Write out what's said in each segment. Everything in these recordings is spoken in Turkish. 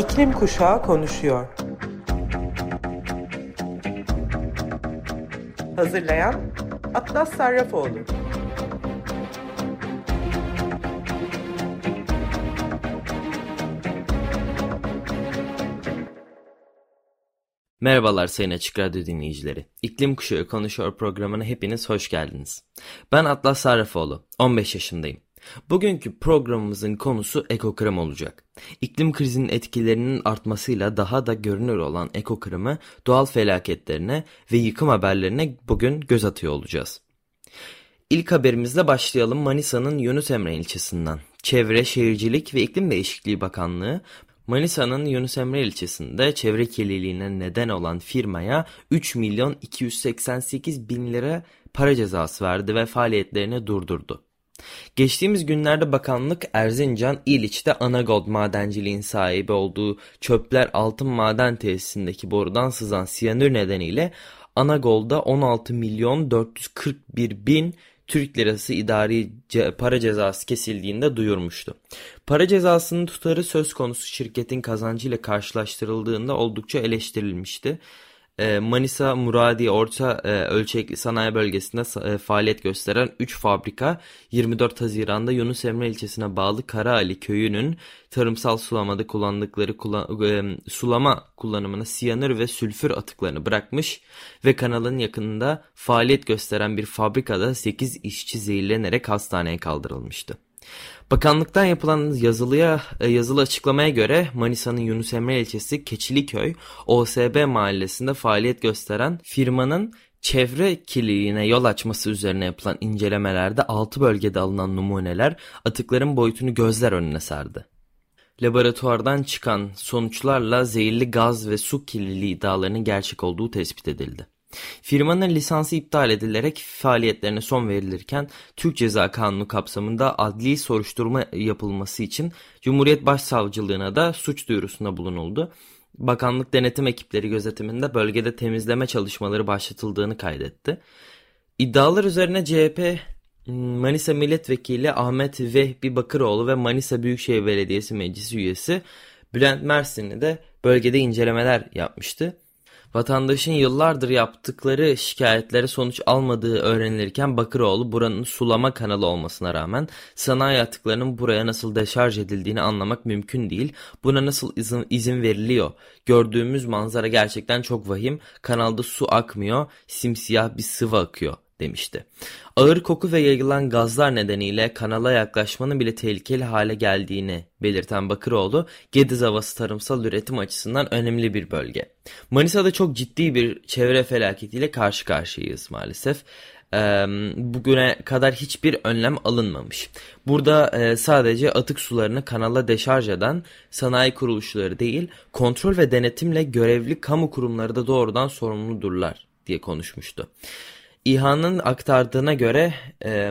İklim Kuşağı konuşuyor. Hazırlayan Atlas Sarrafoğlu. Merhabalar Sayın Açık Radyo dinleyicileri. İklim Kuşağı Konuşuyor programına hepiniz hoş geldiniz. Ben Atlas Sarrafoğlu, 15 yaşındayım. Bugünkü programımızın konusu ekokırım olacak. İklim krizinin etkilerinin artmasıyla daha da görünür olan ekokırımı doğal felaketlerine ve yıkım haberlerine bugün göz atıyor olacağız. İlk haberimizle başlayalım Manisa'nın Yunus Emre ilçesinden. Çevre, Şehircilik ve İklim Değişikliği Bakanlığı Manisa'nın Yunus Emre ilçesinde çevre kirliliğine neden olan firmaya 3 milyon 288 bin lira para cezası verdi ve faaliyetlerini durdurdu. Geçtiğimiz günlerde bakanlık Erzincan İliç'te Anagold madenciliğin sahibi olduğu Çöpler Altın Maden Tesisindeki borudan sızan siyanür nedeniyle Anagold'a 16 milyon 441 bin Türk lirası idari para cezası kesildiğinde duyurmuştu. Para cezasının tutarı söz konusu şirketin kazancıyla karşılaştırıldığında oldukça eleştirilmişti. Ee, Manisa Muradiye Orta e, Ölçekli Sanayi Bölgesi'nde e, faaliyet gösteren 3 fabrika 24 Haziran'da Yunus Emre ilçesine bağlı Karaali köyünün tarımsal sulamada kullandıkları kullan e, sulama kullanımına siyanür ve sülfür atıklarını bırakmış ve kanalın yakınında faaliyet gösteren bir fabrikada 8 işçi zehirlenerek hastaneye kaldırılmıştı. Bakanlıktan yapılan yazılıya e, yazılı açıklamaya göre Manisa'nın Yunus Emre ilçesi Keçiliköy OSB mahallesinde faaliyet gösteren firmanın çevre kirliliğine yol açması üzerine yapılan incelemelerde 6 bölgede alınan numuneler atıkların boyutunu gözler önüne serdi. Laboratuvardan çıkan sonuçlarla zehirli gaz ve su kirliliği iddialarının gerçek olduğu tespit edildi. Firmanın lisansı iptal edilerek faaliyetlerine son verilirken Türk Ceza Kanunu kapsamında adli soruşturma yapılması için Cumhuriyet Başsavcılığına da suç duyurusunda bulunuldu. Bakanlık denetim ekipleri gözetiminde bölgede temizleme çalışmaları başlatıldığını kaydetti. İddialar üzerine CHP Manisa Milletvekili Ahmet Vehbi Bakıroğlu ve Manisa Büyükşehir Belediyesi Meclis üyesi Bülent Mersin'i de bölgede incelemeler yapmıştı. Vatandaşın yıllardır yaptıkları şikayetlere sonuç almadığı öğrenilirken Bakıroğlu buranın sulama kanalı olmasına rağmen sanayi atıklarının buraya nasıl deşarj edildiğini anlamak mümkün değil. Buna nasıl izin, izin veriliyor? Gördüğümüz manzara gerçekten çok vahim. Kanalda su akmıyor, simsiyah bir sıvı akıyor demişti. Ağır koku ve yayılan gazlar nedeniyle kanala yaklaşmanın bile tehlikeli hale geldiğini belirten Bakıroğlu, Gediz Havası tarımsal üretim açısından önemli bir bölge. Manisa'da çok ciddi bir çevre felaketiyle karşı karşıyayız maalesef. Bugüne kadar hiçbir önlem alınmamış. Burada sadece atık sularını kanala deşarj eden sanayi kuruluşları değil, kontrol ve denetimle görevli kamu kurumları da doğrudan sorumludurlar diye konuşmuştu. İHA'nın aktardığına göre e,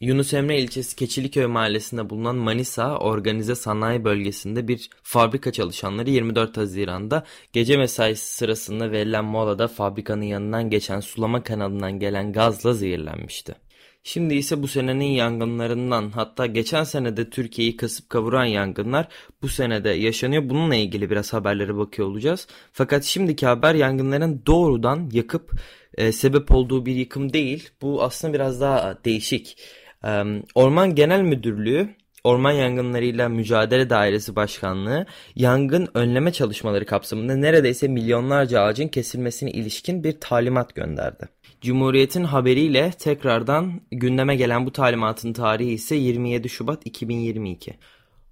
Yunus Emre ilçesi Keçiliköy mahallesinde bulunan Manisa Organize Sanayi Bölgesi'nde bir fabrika çalışanları 24 Haziran'da gece mesaisi sırasında verilen molada fabrikanın yanından geçen sulama kanalından gelen gazla zehirlenmişti. Şimdi ise bu senenin yangınlarından hatta geçen senede Türkiye'yi kasıp kavuran yangınlar bu senede yaşanıyor. Bununla ilgili biraz haberlere bakıyor olacağız. Fakat şimdiki haber yangınların doğrudan yakıp e, sebep olduğu bir yıkım değil. Bu aslında biraz daha değişik. E, Orman Genel Müdürlüğü Orman Yangınlarıyla Mücadele Dairesi Başkanlığı yangın önleme çalışmaları kapsamında neredeyse milyonlarca ağacın kesilmesine ilişkin bir talimat gönderdi. Cumhuriyet'in haberiyle tekrardan gündeme gelen bu talimatın tarihi ise 27 Şubat 2022.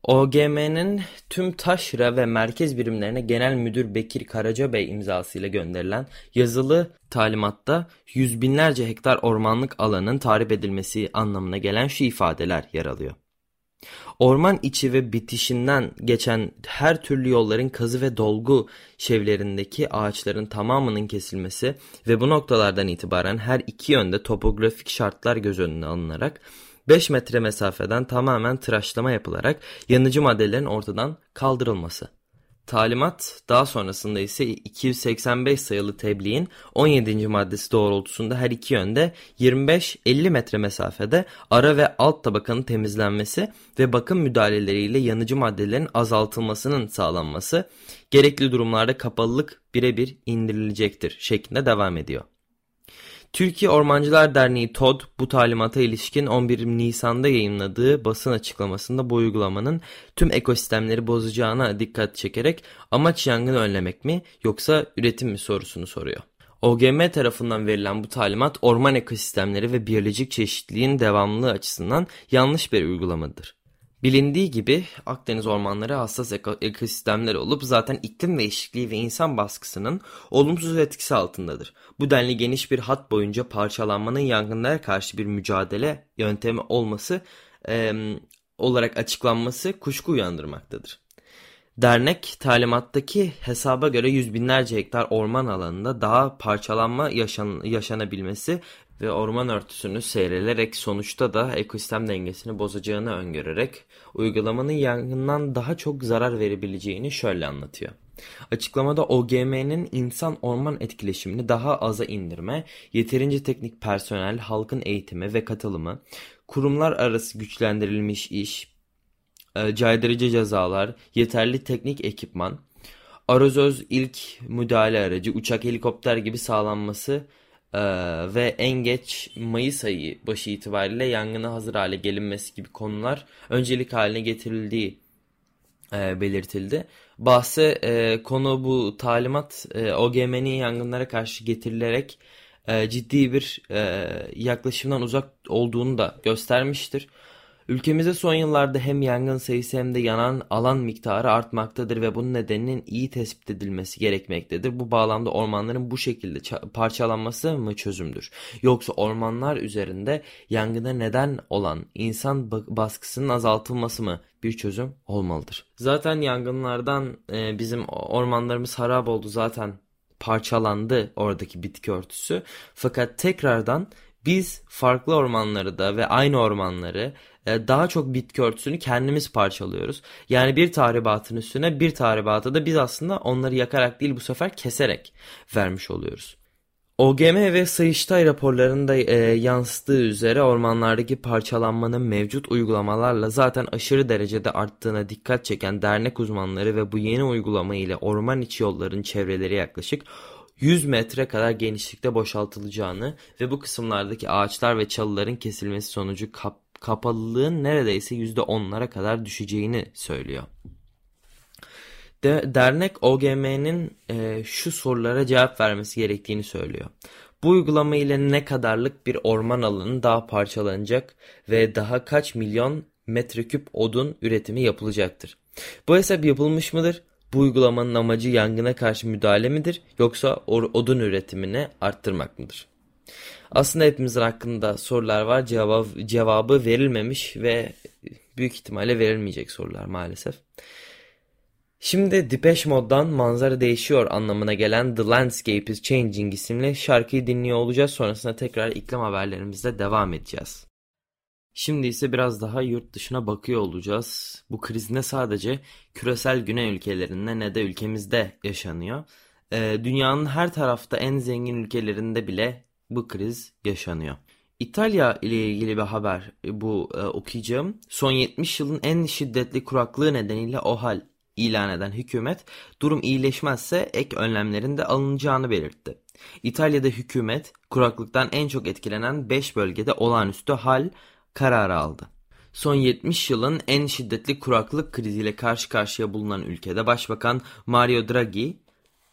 OGM'nin tüm taşra ve merkez birimlerine Genel Müdür Bekir Karacabey imzasıyla gönderilen yazılı talimatta yüz binlerce hektar ormanlık alanın tarif edilmesi anlamına gelen şu ifadeler yer alıyor. Orman içi ve bitişinden geçen her türlü yolların kazı ve dolgu şevlerindeki ağaçların tamamının kesilmesi ve bu noktalardan itibaren her iki yönde topografik şartlar göz önüne alınarak 5 metre mesafeden tamamen tıraşlama yapılarak yanıcı maddelerin ortadan kaldırılması Talimat daha sonrasında ise 285 sayılı tebliğin 17. maddesi doğrultusunda her iki yönde 25-50 metre mesafede ara ve alt tabakanın temizlenmesi ve bakım müdahaleleriyle yanıcı maddelerin azaltılmasının sağlanması gerekli durumlarda kapalılık birebir indirilecektir şeklinde devam ediyor. Türkiye Ormancılar Derneği TOD bu talimata ilişkin 11 Nisan'da yayınladığı basın açıklamasında bu uygulamanın tüm ekosistemleri bozacağına dikkat çekerek amaç yangını önlemek mi yoksa üretim mi sorusunu soruyor. OGM tarafından verilen bu talimat orman ekosistemleri ve biyolojik çeşitliliğin devamlılığı açısından yanlış bir uygulamadır. Bilindiği gibi Akdeniz ormanları hassas ekosistemler olup zaten iklim değişikliği ve insan baskısının olumsuz etkisi altındadır. Bu denli geniş bir hat boyunca parçalanmanın yangınlara karşı bir mücadele yöntemi olması e, olarak açıklanması kuşku uyandırmaktadır. Dernek talimattaki hesaba göre yüz binlerce hektar orman alanında daha parçalanma yaşan, yaşanabilmesi ve orman örtüsünü seyrelerek sonuçta da ekosistem dengesini bozacağını öngörerek uygulamanın yangından daha çok zarar verebileceğini şöyle anlatıyor. Açıklamada OGM'nin insan orman etkileşimini daha aza indirme, yeterince teknik personel, halkın eğitimi ve katılımı, kurumlar arası güçlendirilmiş iş, e, caydırıcı cezalar, yeterli teknik ekipman, Arozöz ilk müdahale aracı, uçak, helikopter gibi sağlanması ee, ve en geç Mayıs ayı başı itibariyle yangına hazır hale gelinmesi gibi konular öncelik haline getirildiği e, belirtildi. Bahse e, konu bu talimat e, OGM'nin yangınlara karşı getirilerek e, ciddi bir e, yaklaşımdan uzak olduğunu da göstermiştir. Ülkemizde son yıllarda hem yangın sayısı hem de yanan alan miktarı artmaktadır ve bunun nedeninin iyi tespit edilmesi gerekmektedir. Bu bağlamda ormanların bu şekilde parçalanması mı çözümdür? Yoksa ormanlar üzerinde yangına neden olan insan baskısının azaltılması mı bir çözüm olmalıdır? Zaten yangınlardan e, bizim ormanlarımız harap oldu zaten parçalandı oradaki bitki örtüsü. Fakat tekrardan biz farklı ormanları da ve aynı ormanları e, daha çok bitki örtüsünü kendimiz parçalıyoruz. Yani bir tahribatın üstüne bir tahribatı da biz aslında onları yakarak değil bu sefer keserek vermiş oluyoruz. OGM ve Sayıştay raporlarında e, yansıttığı üzere ormanlardaki parçalanmanın mevcut uygulamalarla zaten aşırı derecede arttığına dikkat çeken dernek uzmanları ve bu yeni uygulama ile orman içi yolların çevreleri yaklaşık 100 metre kadar genişlikte boşaltılacağını ve bu kısımlardaki ağaçlar ve çalıların kesilmesi sonucu kap kapalılığın neredeyse %10'lara kadar düşeceğini söylüyor. De, dernek OGM'nin e, şu sorulara cevap vermesi gerektiğini söylüyor. Bu uygulama ile ne kadarlık bir orman alanı daha parçalanacak ve daha kaç milyon metreküp odun üretimi yapılacaktır? Bu hesap yapılmış mıdır? Bu uygulamanın amacı yangına karşı müdahale midir yoksa odun üretimini arttırmak mıdır? Aslında hepimizin hakkında sorular var. Cevap, cevabı verilmemiş ve büyük ihtimalle verilmeyecek sorular maalesef. Şimdi Depeche Mode'dan manzara değişiyor anlamına gelen The Landscape is Changing isimli şarkıyı dinliyor olacağız. Sonrasında tekrar iklim haberlerimizle devam edeceğiz. Şimdi ise biraz daha yurt dışına bakıyor olacağız. Bu kriz ne sadece küresel güney ülkelerinde ne de ülkemizde yaşanıyor. Ee, dünyanın her tarafta en zengin ülkelerinde bile bu kriz yaşanıyor. İtalya ile ilgili bir haber bu e, okuyacağım. Son 70 yılın en şiddetli kuraklığı nedeniyle OHAL ilan eden hükümet durum iyileşmezse ek önlemlerin de alınacağını belirtti. İtalya'da hükümet kuraklıktan en çok etkilenen 5 bölgede olağanüstü hal kararı aldı. Son 70 yılın en şiddetli kuraklık kriziyle karşı karşıya bulunan ülkede Başbakan Mario Draghi,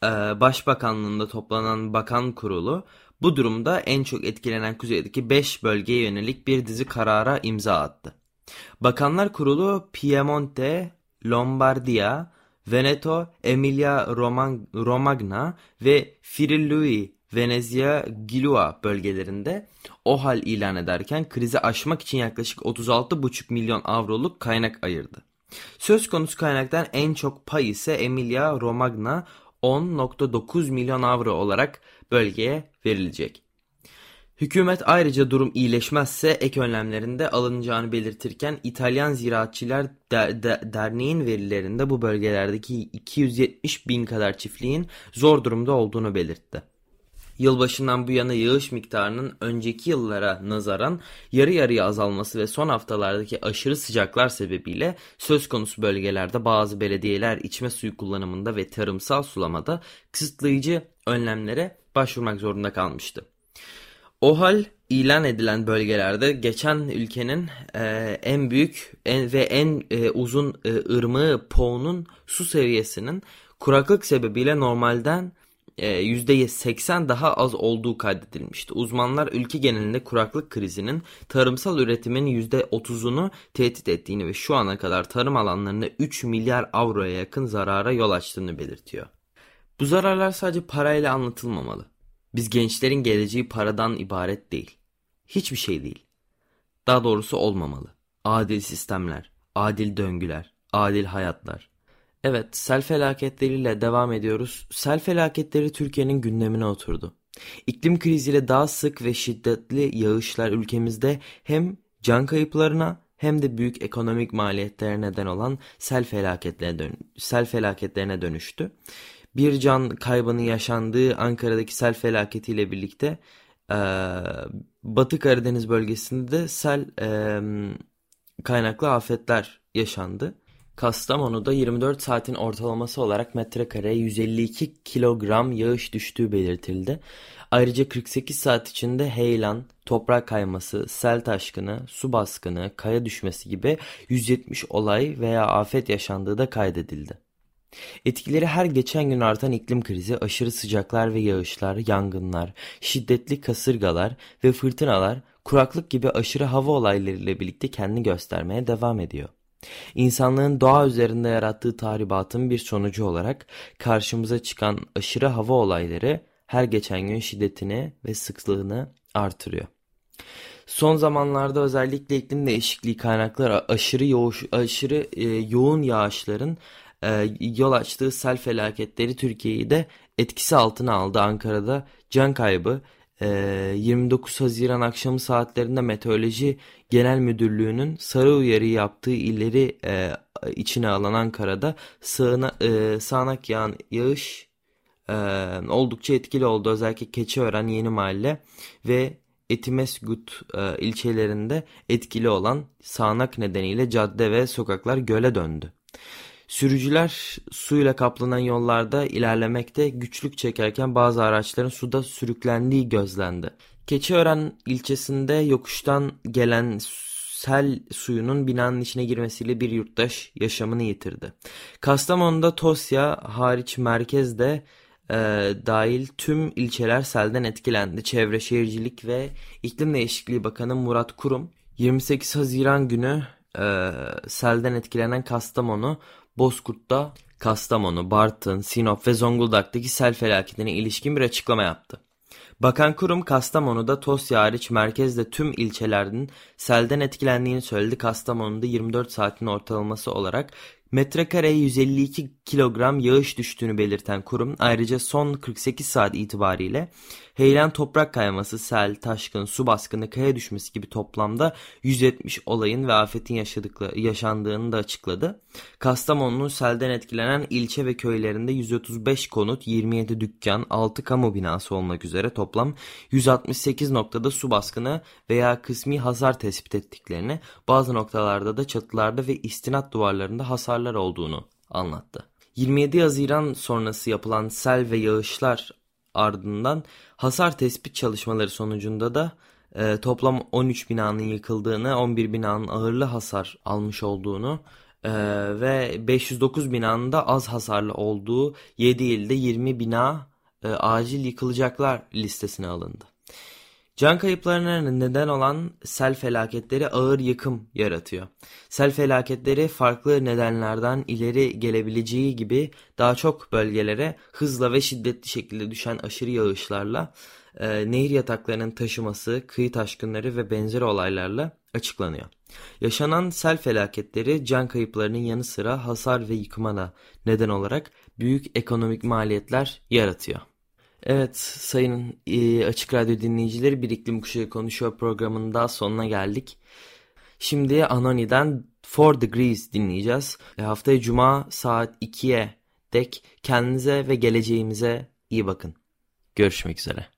e, Başbakanlığında toplanan bakan kurulu bu durumda en çok etkilenen kuzeydeki 5 bölgeye yönelik bir dizi karara imza attı. Bakanlar Kurulu Piemonte, Lombardia, Veneto, Emilia Romagna ve Friuli Venezia Giulia bölgelerinde o hal ilan ederken krizi aşmak için yaklaşık 36,5 milyon avroluk kaynak ayırdı. Söz konusu kaynaktan en çok pay ise Emilia Romagna 10.9 milyon avro olarak bölgeye verilecek. Hükümet ayrıca durum iyileşmezse ek önlemlerinde alınacağını belirtirken İtalyan Ziraatçılar Der Der Derneği'nin verilerinde bu bölgelerdeki 270 bin kadar çiftliğin zor durumda olduğunu belirtti. Yılbaşından bu yana yağış miktarının önceki yıllara nazaran yarı yarıya azalması ve son haftalardaki aşırı sıcaklar sebebiyle söz konusu bölgelerde bazı belediyeler içme suyu kullanımında ve tarımsal sulamada kısıtlayıcı önlemlere başvurmak zorunda kalmıştı. O hal ilan edilen bölgelerde geçen ülkenin e, en büyük en, ve en e, uzun e, ırmağı Po'nun su seviyesinin kuraklık sebebiyle normalden %80 daha az olduğu kaydedilmişti. Uzmanlar ülke genelinde kuraklık krizinin tarımsal üretimin %30'unu tehdit ettiğini ve şu ana kadar tarım alanlarında 3 milyar avroya yakın zarara yol açtığını belirtiyor. Bu zararlar sadece parayla anlatılmamalı. Biz gençlerin geleceği paradan ibaret değil. Hiçbir şey değil. Daha doğrusu olmamalı. Adil sistemler, adil döngüler, adil hayatlar. Evet, sel felaketleriyle devam ediyoruz. Sel felaketleri Türkiye'nin gündemine oturdu. İklim kriziyle daha sık ve şiddetli yağışlar ülkemizde hem can kayıplarına hem de büyük ekonomik maliyetlere neden olan sel felaketlerine, dön sel felaketlerine dönüştü bir can kaybının yaşandığı Ankara'daki sel felaketiyle birlikte e, Batı Karadeniz bölgesinde de sel e, kaynaklı afetler yaşandı. Kastamonu'da 24 saatin ortalaması olarak metrekareye 152 kilogram yağış düştüğü belirtildi. Ayrıca 48 saat içinde heyelan, toprak kayması, sel taşkını, su baskını, kaya düşmesi gibi 170 olay veya afet yaşandığı da kaydedildi. Etkileri her geçen gün artan iklim krizi, aşırı sıcaklar ve yağışlar, yangınlar, şiddetli kasırgalar ve fırtınalar, kuraklık gibi aşırı hava olaylarıyla birlikte kendini göstermeye devam ediyor. İnsanlığın doğa üzerinde yarattığı tahribatın bir sonucu olarak karşımıza çıkan aşırı hava olayları her geçen gün şiddetini ve sıklığını artırıyor. Son zamanlarda özellikle iklim değişikliği kaynakları aşırı yoğuş, aşırı e, yoğun yağışların e, yol açtığı sel felaketleri Türkiye'yi de etkisi altına aldı. Ankara'da can kaybı 29 Haziran akşamı saatlerinde Meteoroloji Genel Müdürlüğü'nün sarı uyarı yaptığı illeri e, içine alan Ankara'da sağına, e, sağanak yağan yağış e, oldukça etkili oldu. Özellikle Keçiören, Yeni Mahalle ve Etimesgut e, ilçelerinde etkili olan sağanak nedeniyle cadde ve sokaklar göle döndü. Sürücüler suyla kaplanan yollarda ilerlemekte güçlük çekerken bazı araçların suda sürüklendiği gözlendi. Keçiören ilçesinde yokuştan gelen sel suyunun binanın içine girmesiyle bir yurttaş yaşamını yitirdi. Kastamonu'da Tosya hariç merkezde e, dahil tüm ilçeler selden etkilendi. Çevre Şehircilik ve İklim Değişikliği Bakanı Murat Kurum 28 Haziran günü e, selden etkilenen Kastamonu Bozkurt'ta Kastamonu, Bartın, Sinop ve Zonguldak'taki sel felaketine ilişkin bir açıklama yaptı. Bakan kurum Kastamonu'da Tosya hariç merkezde tüm ilçelerinin selden etkilendiğini söyledi. Kastamonu'da 24 saatin ortalaması olarak metrekareye 152 kilogram yağış düştüğünü belirten kurum ayrıca son 48 saat itibariyle heyelan toprak kayması, sel, taşkın, su baskını, kaya düşmesi gibi toplamda 170 olayın ve afetin yaşandığını da açıkladı. Kastamonu'nun selden etkilenen ilçe ve köylerinde 135 konut, 27 dükkan, 6 kamu binası olmak üzere toplam 168 noktada su baskını veya kısmi hasar tespit ettiklerini, bazı noktalarda da çatılarda ve istinat duvarlarında hasarlar olduğunu anlattı. 27 Haziran sonrası yapılan sel ve yağışlar ardından hasar tespit çalışmaları sonucunda da e, toplam 13 binanın yıkıldığını, 11 binanın ağırlı hasar almış olduğunu e, ve 509 binanın da az hasarlı olduğu 7 ilde 20 bina e, acil yıkılacaklar listesine alındı. Can kayıplarına neden olan sel felaketleri ağır yıkım yaratıyor. Sel felaketleri farklı nedenlerden ileri gelebileceği gibi daha çok bölgelere hızla ve şiddetli şekilde düşen aşırı yağışlarla, e, nehir yataklarının taşıması, kıyı taşkınları ve benzeri olaylarla açıklanıyor. Yaşanan sel felaketleri can kayıplarının yanı sıra hasar ve yıkıma da neden olarak büyük ekonomik maliyetler yaratıyor. Evet sayın e, Açık Radyo dinleyicileri bir iklim kuşağı konuşuyor programının daha sonuna geldik. Şimdi Anoni'den 4 Degrees dinleyeceğiz. E, haftaya Cuma saat 2'ye dek kendinize ve geleceğimize iyi bakın. Görüşmek üzere.